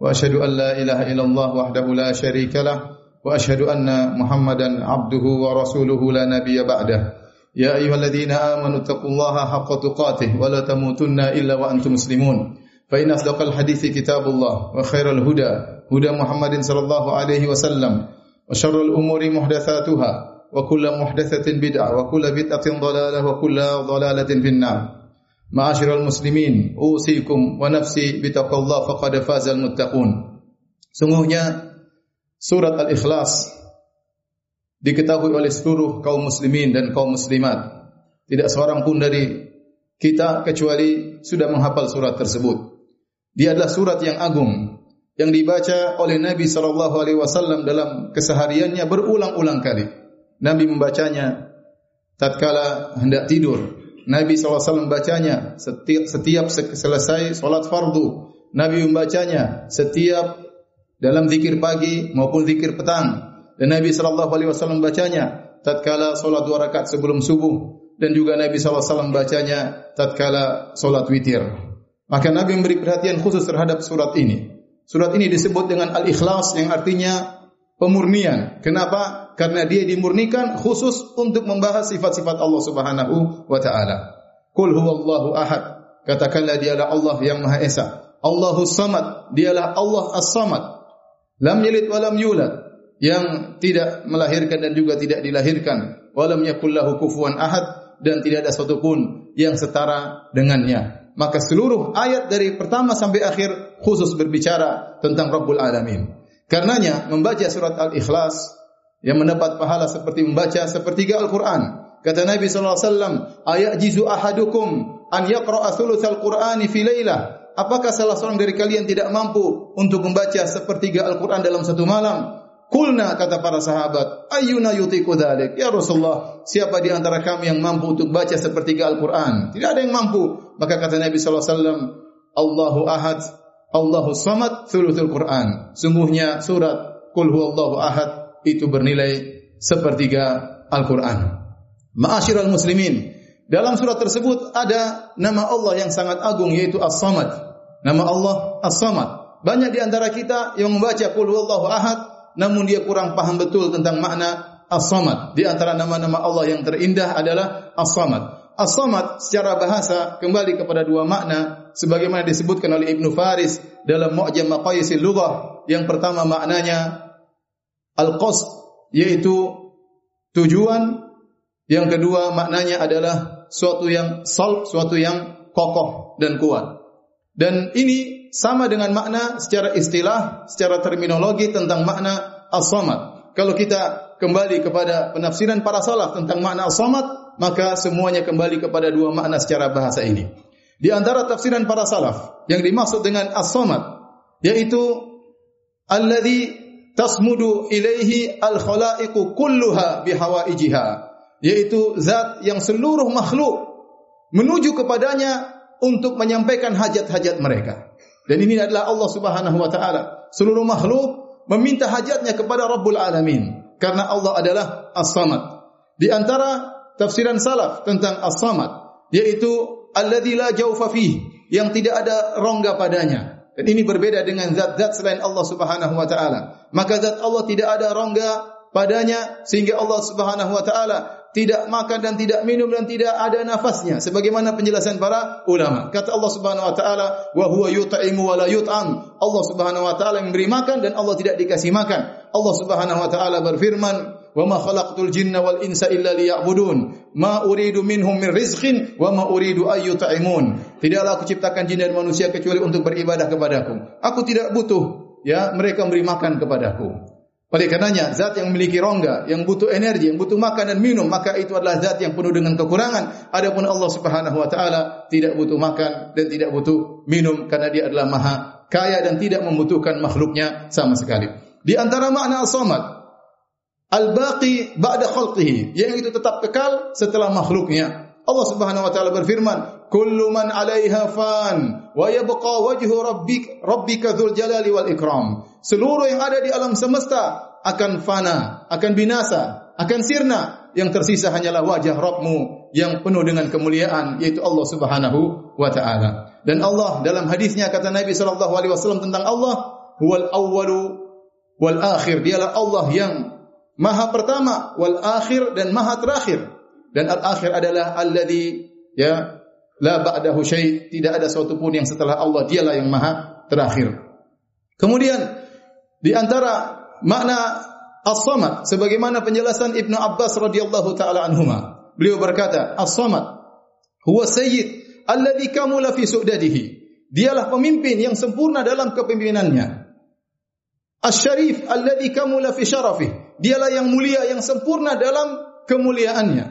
وأشهد أن لا إله إلا الله وحده لا شريك له وأشهد أن محمدا عبده ورسوله لا نبي بعده. يا أيها الذين آمنوا اتقوا الله حق تقاته ولا تموتن إلا وأنتم مسلمون. فإن أصدق الحديث كتاب الله وخير الهدى هدى محمد صلى الله عليه وسلم وشر الأمور محدثاتها وكل محدثة بدعة وكل بدعة ضلالة وكل ضلالة في النار. Ma'asyiral muslimin, usikum wa nafsi bitaqallah faqad fazal muttaqun. Sungguhnya surat Al-Ikhlas diketahui oleh seluruh kaum muslimin dan kaum muslimat. Tidak seorang pun dari kita kecuali sudah menghafal surat tersebut. Dia adalah surat yang agung yang dibaca oleh Nabi sallallahu alaihi wasallam dalam kesehariannya berulang-ulang kali. Nabi membacanya tatkala hendak tidur Nabi wasallam membacanya setiap setiap selesai salat fardu. Nabi membacanya setiap dalam zikir pagi maupun zikir petang. Dan Nabi wasallam membacanya tatkala salat dua rakaat sebelum subuh dan juga Nabi wasallam membacanya tatkala salat witir. Maka Nabi memberi perhatian khusus terhadap surat ini. Surat ini disebut dengan Al-Ikhlas yang artinya pemurnian. Kenapa? Karena dia dimurnikan khusus untuk membahas sifat-sifat Allah Subhanahu wa taala. Qul huwallahu ahad. Katakanlah dialah Allah yang Maha Esa. Allahus Samad, dialah Allah As-Samad. Lam yalid wa lam yulad, yang tidak melahirkan dan juga tidak dilahirkan. Wa lam yakul lahu kufuwan ahad dan tidak ada satu pun yang setara dengannya maka seluruh ayat dari pertama sampai akhir khusus berbicara tentang Rabbul Alamin. Karenanya membaca surat Al-Ikhlas yang mendapat pahala seperti membaca sepertiga Al-Quran. Kata Nabi sallallahu alaihi wasallam, "Ayat jizu ahadukum an yaqra'a thulutsal Qur'ani fi lailah." Apakah salah seorang dari kalian tidak mampu untuk membaca sepertiga Al-Quran dalam satu malam? Kulna kata para sahabat, ayuna yutiku dzalik? Ya Rasulullah, siapa di antara kami yang mampu untuk baca sepertiga Al-Qur'an? Tidak ada yang mampu. Maka kata Nabi sallallahu alaihi wasallam, Allahu Ahad, Allahu Samad, thuluthul Qur'an. Sungguhnya surat Qul huwallahu ahad itu bernilai sepertiga Al-Qur'an. Ma'asyiral muslimin, dalam surat tersebut ada nama Allah yang sangat agung yaitu As-Samad. Nama Allah As-Samad. Banyak di antara kita yang membaca Qul huwallahu ahad namun dia kurang paham betul tentang makna As-Samad. Di antara nama-nama Allah yang terindah adalah As-Samad. As-Samad secara bahasa kembali kepada dua makna sebagaimana disebutkan oleh Ibnu Faris dalam Mu'jam Maqayisil Lughah. Yang pertama maknanya al-qasd yaitu tujuan. Yang kedua maknanya adalah suatu yang salb, suatu yang kokoh dan kuat. Dan ini sama dengan makna secara istilah, secara terminologi tentang makna as-samad. Kalau kita kembali kepada penafsiran para salaf tentang makna as-samad, maka semuanya kembali kepada dua makna secara bahasa ini. Di antara tafsiran para salaf yang dimaksud dengan as-samad yaitu alladhi tasmudu ilaihi al-khalaiqu kulluha bihawaijiha yaitu zat yang seluruh makhluk menuju kepadanya untuk menyampaikan hajat-hajat mereka. Dan ini adalah Allah Subhanahu wa taala. Seluruh makhluk meminta hajatnya kepada Rabbul Alamin karena Allah adalah As-Samad. Di antara tafsiran salaf tentang As-Samad yaitu alladzi la jawfa fihi yang tidak ada rongga padanya. Dan ini berbeda dengan zat-zat selain Allah Subhanahu wa taala. Maka zat Allah tidak ada rongga padanya sehingga Allah Subhanahu wa taala tidak makan dan tidak minum dan tidak ada nafasnya. Sebagaimana penjelasan para ulama. Kata Allah Subhanahu wa taala wa huwa yut'imu wa la yut'am. Allah Subhanahu wa taala memberi makan dan Allah tidak dikasih makan. Allah Subhanahu wa taala berfirman wa ma khalaqtul jinna wal insa illa liya'budun ma uridu minhum min rizqin wa ma uridu ay yut'imun tidaklah aku ciptakan jin dan manusia kecuali untuk beribadah kepadaku aku tidak butuh ya mereka memberi makan kepadaku oleh karenanya zat yang memiliki rongga, yang butuh energi, yang butuh makan dan minum, maka itu adalah zat yang penuh dengan kekurangan. Adapun Allah Subhanahu wa taala tidak butuh makan dan tidak butuh minum karena dia adalah Maha kaya dan tidak membutuhkan makhluknya sama sekali. Di antara makna as-samad al-baqi ba'da khalqihi, yang itu tetap kekal setelah makhluknya. Allah Subhanahu wa taala berfirman, "Kullu man 'alaiha fan wa yabqa wajhu rabbik rabbika dzul jalali wal ikram." Seluruh yang ada di alam semesta akan fana, akan binasa, akan sirna. Yang tersisa hanyalah wajah Rabbmu yang penuh dengan kemuliaan yaitu Allah Subhanahu wa taala. Dan Allah dalam hadisnya kata Nabi sallallahu alaihi wasallam tentang Allah, "Huwal awwalu wal akhir." Dialah Allah yang Maha pertama wal akhir dan Maha terakhir. Dan al akhir adalah alladhi ya la ba'dahu syai, tidak ada sesuatu pun yang setelah Allah, dialah yang Maha terakhir. Kemudian di antara makna as-samad sebagaimana penjelasan Ibnu Abbas radhiyallahu taala anhuma. Beliau berkata, as-samad huwa sayyid alladhi kamula fi su'dadihi. Dialah pemimpin yang sempurna dalam kepemimpinannya. Asy-syarif alladhi kamula fi syarafih. Dialah yang mulia yang sempurna dalam kemuliaannya.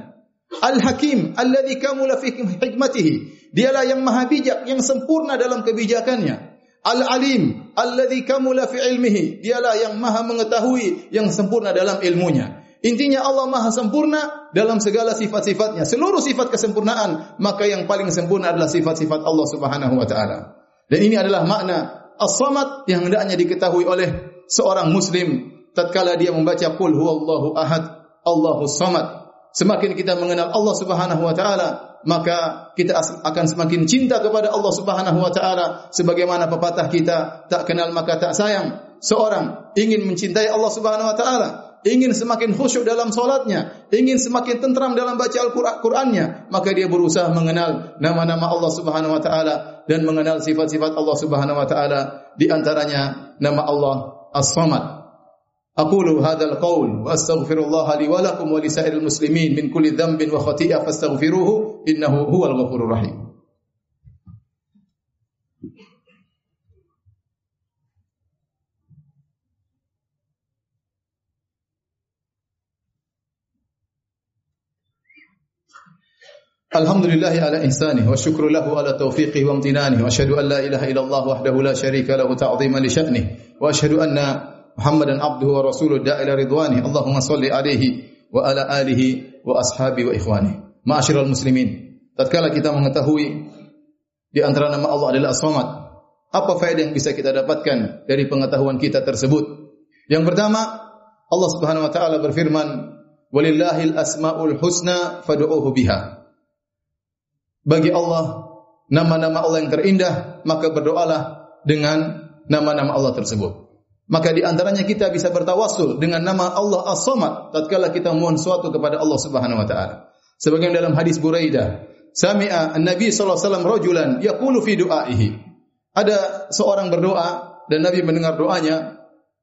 Al-Hakim alladhi kamula fi hikmatihi. Dialah yang maha bijak yang sempurna dalam kebijakannya. Al-Alim alladzi kamula fi ilmihi. Dialah yang Maha mengetahui yang sempurna dalam ilmunya. Intinya Allah Maha sempurna dalam segala sifat-sifatnya. Seluruh sifat kesempurnaan, maka yang paling sempurna adalah sifat-sifat Allah Subhanahu wa taala. Dan ini adalah makna As-Samad yang hendaknya diketahui oleh seorang muslim tatkala dia membaca qul huwallahu ahad, Allahus samad. Semakin kita mengenal Allah Subhanahu wa taala, maka kita akan semakin cinta kepada Allah Subhanahu wa taala. Sebagaimana pepatah kita tak kenal maka tak sayang. Seorang ingin mencintai Allah Subhanahu wa taala ingin semakin khusyuk dalam salatnya ingin semakin tentram dalam baca Al-Qur'annya maka dia berusaha mengenal nama-nama Allah Subhanahu wa taala dan mengenal sifat-sifat Allah Subhanahu wa taala. Di antaranya nama Allah As-Samad أقول هذا القول وأستغفر الله لي ولكم ولسائر المسلمين من كل ذنب وخطيئة فاستغفروه إنه هو الغفور الرحيم. الحمد لله على إحسانه والشكر له على توفيقه وامتنانه وأشهد أن لا إله إلا الله وحده لا شريك له تعظيما لشأنه وأشهد أن Rasuluhu da'ila ridwani. Allahumma salli alaihi wa ala alihi wa ashabi wa ikhwani. Ma'asyiral muslimin. Tatkala kita mengetahui di antara nama Allah adalah As-Samad apa faedah yang bisa kita dapatkan dari pengetahuan kita tersebut? Yang pertama Allah Subhanahu wa taala berfirman walillahil asmaul husna fad'uuhu biha. Bagi Allah nama-nama Allah yang terindah maka berdoalah dengan nama-nama Allah tersebut maka di antaranya kita bisa bertawassul dengan nama Allah As-Samad tatkala kita mohon sesuatu kepada Allah Subhanahu wa taala. Sebagian dalam hadis Buraidah, sami'a an-nabi sallallahu alaihi wasallam rajulan yaqulu fi du'aihi. Ada seorang berdoa dan Nabi mendengar doanya.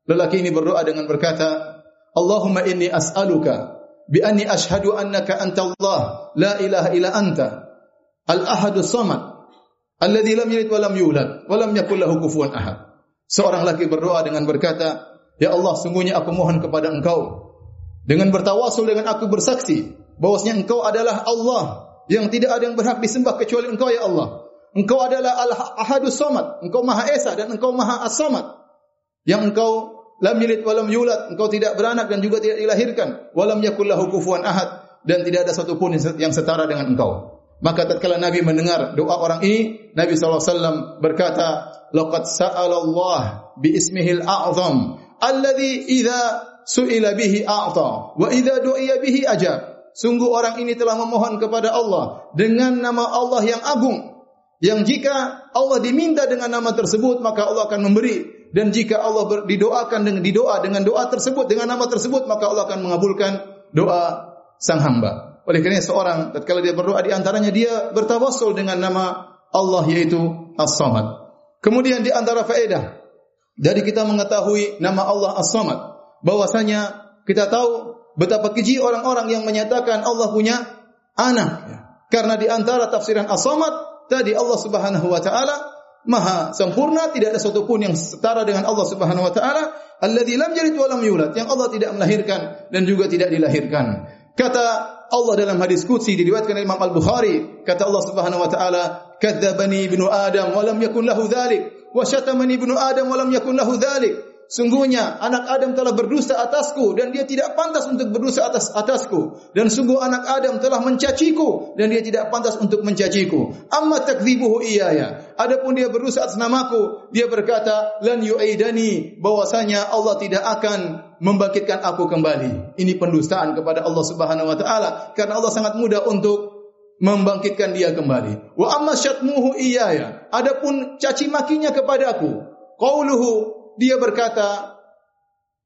Lelaki ini berdoa dengan berkata, "Allahumma inni as'aluka bi anni ashhadu annaka anta Allah, la ilaha illa anta, al-ahadus samad, alladhi lam yalid wa lam yulad wa lam yakul lahu kufuwan ahad." Seorang laki berdoa dengan berkata, Ya Allah, sungguhnya aku mohon kepada engkau. Dengan bertawasul dengan aku bersaksi, bahwasanya engkau adalah Allah, yang tidak ada yang berhak disembah kecuali engkau, Ya Allah. Engkau adalah Al-Ahadus Samad, engkau Maha Esa dan engkau Maha As-Samad. Yang engkau lam yalid wa lam yulad, engkau tidak beranak dan juga tidak dilahirkan. Wa lam yakul lahu kufuwan ahad dan tidak ada satu pun yang setara dengan engkau. Maka tatkala Nabi mendengar doa orang ini, Nabi SAW berkata, laqad sa'ala Allah bi ismihi al-a'zam alladhi idza su'ila bihi a'ta wa idza du'iya bihi ajab. Sungguh orang ini telah memohon kepada Allah dengan nama Allah yang agung yang jika Allah diminta dengan nama tersebut maka Allah akan memberi. Dan jika Allah didoakan dengan didoa dengan doa tersebut dengan nama tersebut maka Allah akan mengabulkan doa sang hamba oleh kerana seorang tatkala dia berdoa di antaranya dia bertawassul dengan nama Allah yaitu As-Samad Kemudian di antara faedah dari kita mengetahui nama Allah As-Samad bahwasanya kita tahu betapa keji orang-orang yang menyatakan Allah punya anak. Karena di antara tafsiran As-Samad tadi Allah Subhanahu wa taala maha sempurna, tidak ada satu pun yang setara dengan Allah Subhanahu wa taala, alladzi lam yalid wa lam yulad, yang Allah tidak melahirkan dan juga tidak dilahirkan. Kata Allah dalam hadis qudsi diriwayatkan Imam Al-Bukhari, kata Allah Subhanahu wa taala, kadzdzabani ibnu adam wa lam yakun lahu dzalik wa syatamani ibnu Adam wa lam yakun lahu dzalik. Sungguhnya anak Adam telah berdusta atasku dan dia tidak pantas untuk berdusta atas atasku dan sungguh anak Adam telah mencaciku dan dia tidak pantas untuk mencaciku. Amma takdzibuhu iyaya. Adapun dia berdusta atas namaku, dia berkata lan yu'idani bahwasanya Allah tidak akan membangkitkan aku kembali. Ini pendustaan kepada Allah Subhanahu wa taala karena Allah sangat mudah untuk membangkitkan dia kembali. Wa amma syatmuhu iyaya. Adapun caci makinya kepadaku, qauluhu dia berkata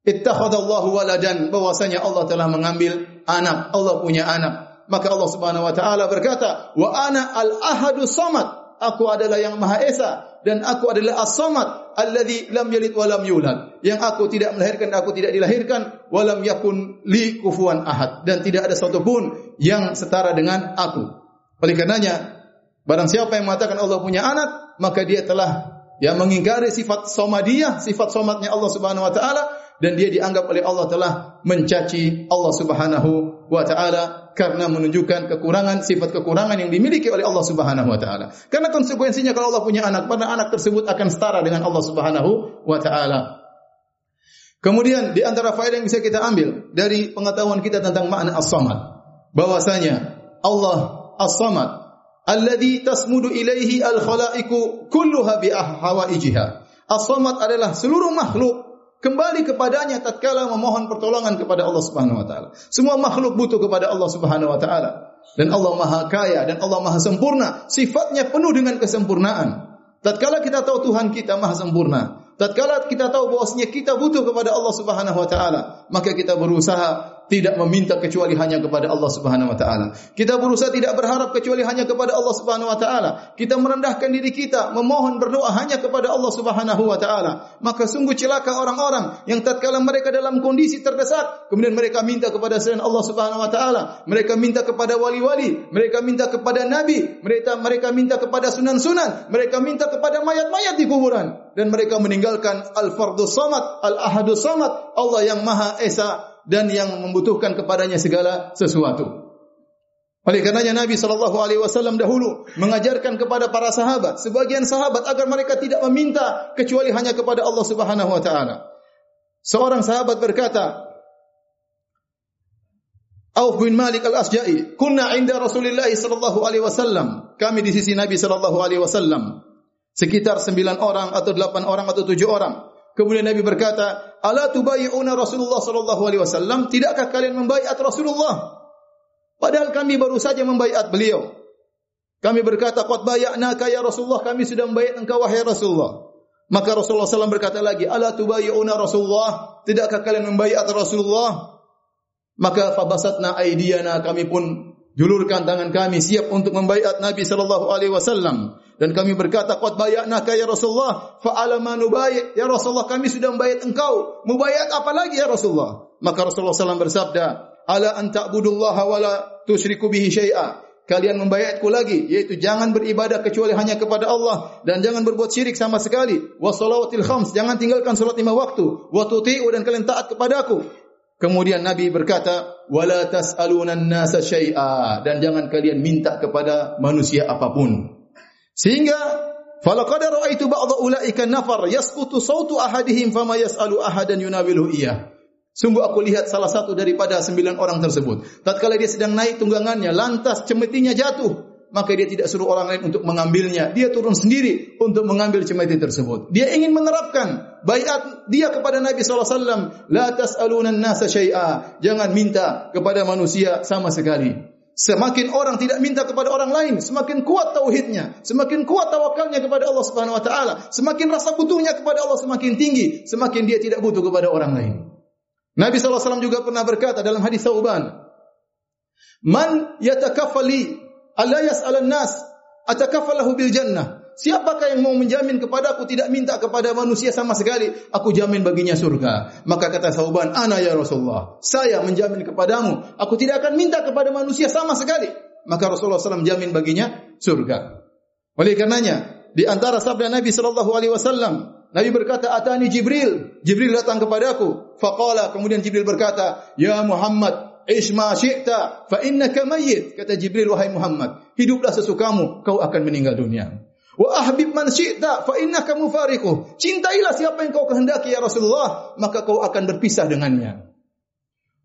ittakhadallahu waladan bahwasanya Allah telah mengambil anak. Allah punya anak. Maka Allah Subhanahu wa taala berkata wa ana al ahadu samad. Aku adalah yang maha esa dan aku adalah as-samad alladhi lam yalid wa lam yulad. Yang aku tidak melahirkan aku tidak dilahirkan. Wa lam yakun li kufuwan ahad. Dan tidak ada satu pun yang setara dengan aku. Oleh karenanya barang siapa yang mengatakan Allah punya anak maka dia telah yang mengingkari sifat somadiyah, sifat somatnya Allah Subhanahu wa taala dan dia dianggap oleh Allah telah mencaci Allah Subhanahu wa taala karena menunjukkan kekurangan sifat kekurangan yang dimiliki oleh Allah Subhanahu wa taala. Karena konsekuensinya kalau Allah punya anak, pada anak tersebut akan setara dengan Allah Subhanahu wa taala. Kemudian di antara faedah yang bisa kita ambil dari pengetahuan kita tentang makna as-samad bahwasanya Allah as-samad alladhi tasmudu ilaihi al-khalaiqu kulluha bi hawaijiha. As-samad adalah seluruh makhluk kembali kepadanya tatkala memohon pertolongan kepada Allah Subhanahu wa taala. Semua makhluk butuh kepada Allah Subhanahu wa taala. Dan Allah Maha Kaya dan Allah Maha Sempurna, sifatnya penuh dengan kesempurnaan. Tatkala kita tahu Tuhan kita Maha Sempurna, tatkala kita tahu bahwasanya kita butuh kepada Allah Subhanahu wa taala, maka kita berusaha tidak meminta kecuali hanya kepada Allah Subhanahu wa taala. Kita berusaha tidak berharap kecuali hanya kepada Allah Subhanahu wa taala. Kita merendahkan diri kita, memohon berdoa hanya kepada Allah Subhanahu wa taala. Maka sungguh celaka orang-orang yang tatkala mereka dalam kondisi terdesak, kemudian mereka minta kepada selain Allah Subhanahu wa taala. Mereka minta kepada wali-wali, mereka minta kepada nabi, mereka mereka minta kepada sunan-sunan, mereka minta kepada mayat-mayat di kuburan dan mereka meninggalkan al-fardus samad, al-ahadus samad, Allah yang Maha Esa dan yang membutuhkan kepadanya segala sesuatu. Oleh karenanya Nabi sallallahu alaihi wasallam dahulu mengajarkan kepada para sahabat, sebagian sahabat agar mereka tidak meminta kecuali hanya kepada Allah Subhanahu wa taala. Seorang sahabat berkata, Auf bin Malik al-Asja'i, "Kunna 'inda Rasulillah sallallahu alaihi wasallam." Kami di sisi Nabi sallallahu alaihi wasallam. Sekitar sembilan orang atau delapan orang atau tujuh orang. Kemudian Nabi berkata, "Ala tubayyi'una Rasulullah sallallahu alaihi wasallam? Tidakkah kalian membaiat Rasulullah?" Padahal kami baru saja membaiat beliau. Kami berkata, "Qad bayya'naka ya Rasulullah, kami sudah membaiat engkau wahai Rasulullah." Maka Rasulullah SAW berkata lagi, "Ala tubayyi'una Rasulullah? Tidakkah kalian membaiat Rasulullah?" Maka fabasatna aydiyana kami pun julurkan tangan kami siap untuk membaiat Nabi sallallahu alaihi wasallam. Dan kami berkata qad bayana ka ya Rasulullah? Fa alama nubayy ya Rasulullah kami sudah membayat engkau. Membayat apa lagi ya Rasulullah? Maka Rasulullah SAW bersabda ala an ta'budullaha wa la tusyriku bihi syai'a. Kalian membayatku lagi yaitu jangan beribadah kecuali hanya kepada Allah dan jangan berbuat syirik sama sekali. Wa salawatil khams jangan tinggalkan salat lima waktu. Wa tuti'u dan kalian taat kepadaku Kemudian Nabi berkata, "Wala tas'aluna an-nasa syai'a" dan jangan kalian minta kepada manusia apapun. Sehingga falaqad ra'aitu ba'dha ulaika nafar yasqutu sautu ahadihim fama yas'alu ahadan yunawilu iya. Sungguh aku lihat salah satu daripada sembilan orang tersebut. Tatkala dia sedang naik tunggangannya, lantas cemetinya jatuh. Maka dia tidak suruh orang lain untuk mengambilnya. Dia turun sendiri untuk mengambil cemeti tersebut. Dia ingin menerapkan bayat dia kepada Nabi SAW. La tas'alunan nasa syai'a. Jangan minta kepada manusia sama sekali. Semakin orang tidak minta kepada orang lain, semakin kuat tauhidnya, semakin kuat tawakalnya kepada Allah Subhanahu wa taala, semakin rasa butuhnya kepada Allah semakin tinggi, semakin dia tidak butuh kepada orang lain. Nabi wasallam juga pernah berkata dalam hadis Sauban, "Man yatakaffali alla yas'alan nas, atakaffalahu bil jannah." Siapakah yang mau menjamin kepada aku tidak minta kepada manusia sama sekali, aku jamin baginya surga. Maka kata Sauban, ana ya Rasulullah, saya menjamin kepadamu, aku tidak akan minta kepada manusia sama sekali. Maka Rasulullah SAW jamin baginya surga. Oleh karenanya, di antara sabda Nabi sallallahu alaihi wasallam, Nabi berkata, "Atani Jibril." Jibril datang kepadaku. Faqala, kemudian Jibril berkata, "Ya Muhammad, isma syi'ta fa innaka mayyit." Kata Jibril, "Wahai Muhammad, hiduplah sesukamu, kau akan meninggal dunia." Wa ahbib man syi'ta fa innaka mufariquh. Cintailah siapa yang kau kehendaki ya Rasulullah, maka kau akan berpisah dengannya.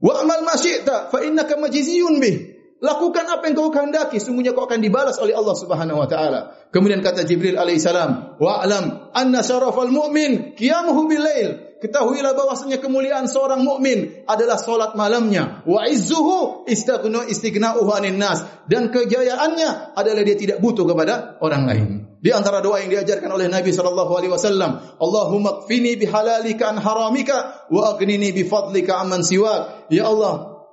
Wa amal ma syi'ta fa innaka majziyun bih. Lakukan apa yang kau kehendaki, sungguhnya kau akan dibalas oleh Allah Subhanahu wa taala. Kemudian kata Jibril alaihissalam, "Wa alam anna syarafal mu'min qiyamuhu bil lail." Ketahuilah bahwasanya kemuliaan seorang mukmin adalah solat malamnya. Wa izzuhu istaghna istighna'uhu anin nas dan kejayaannya adalah dia tidak butuh kepada orang lain. Di antara doa yang diajarkan oleh Nabi sallallahu alaihi wasallam, Allahumma kfini bihalalika an haramika wa aghnini bifadlika amman siwak. Ya Allah,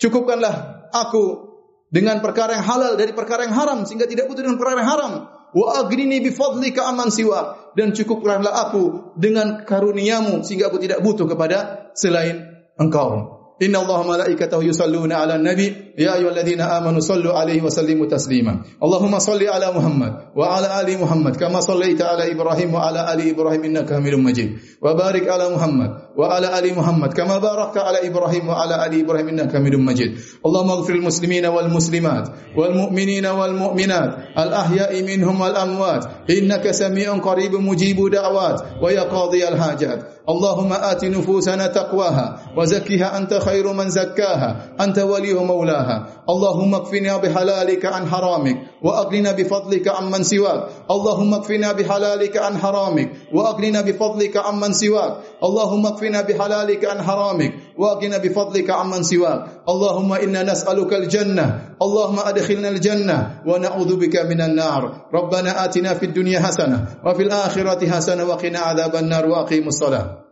cukupkanlah aku dengan perkara yang halal dari perkara yang haram sehingga tidak butuh dengan perkara yang haram wa aghnini bi fadlika amman siwa. Dan cukupkanlah aku dengan karuniamu sehingga aku tidak butuh kepada selain engkau. Inna Allah malaikatahu yusalluna ala nabi Ya ayuhalladzina amanu sallu alaihi wa sallimu taslima Allahumma salli ala Muhammad Wa ala ali Muhammad Kama sallaita ala Ibrahim wa ala ali Ibrahim Innaka hamilum majid Wa barik ala Muhammad Wa ala ali Muhammad Kama barakta ala Ibrahim wa ala ali Ibrahim Innaka hamilum majid Allahumma gfir muslimina wal muslimat Wal mu'minina wal mu'minat Al ahya'i minhum wal amwat Innaka sami'un qaribun mujibu da'wat Wa yaqadhi al hajat اللهم آت نفوسنا تقواها وزكها أنت خير من زكاها أنت ولي مولاها اللهم اكفنا بحلالك عن حرامك وأغننا بفضلك عمن سواك. اللهم اكفنا بحلالك عن حرامك وأغننا بفضلك عمن سواك. اللهم اكفنا بحلالك عن حرامك وأغننا بفضلك عمن سواك. اللهم إنا نسألك الجنة اللهم أدخلنا الجنة ونعوذ بك من النار. ربنا آتنا في الدنيا حسنة وفي الآخرة حسنة وقنا عذاب النار وأقيم الصلاة.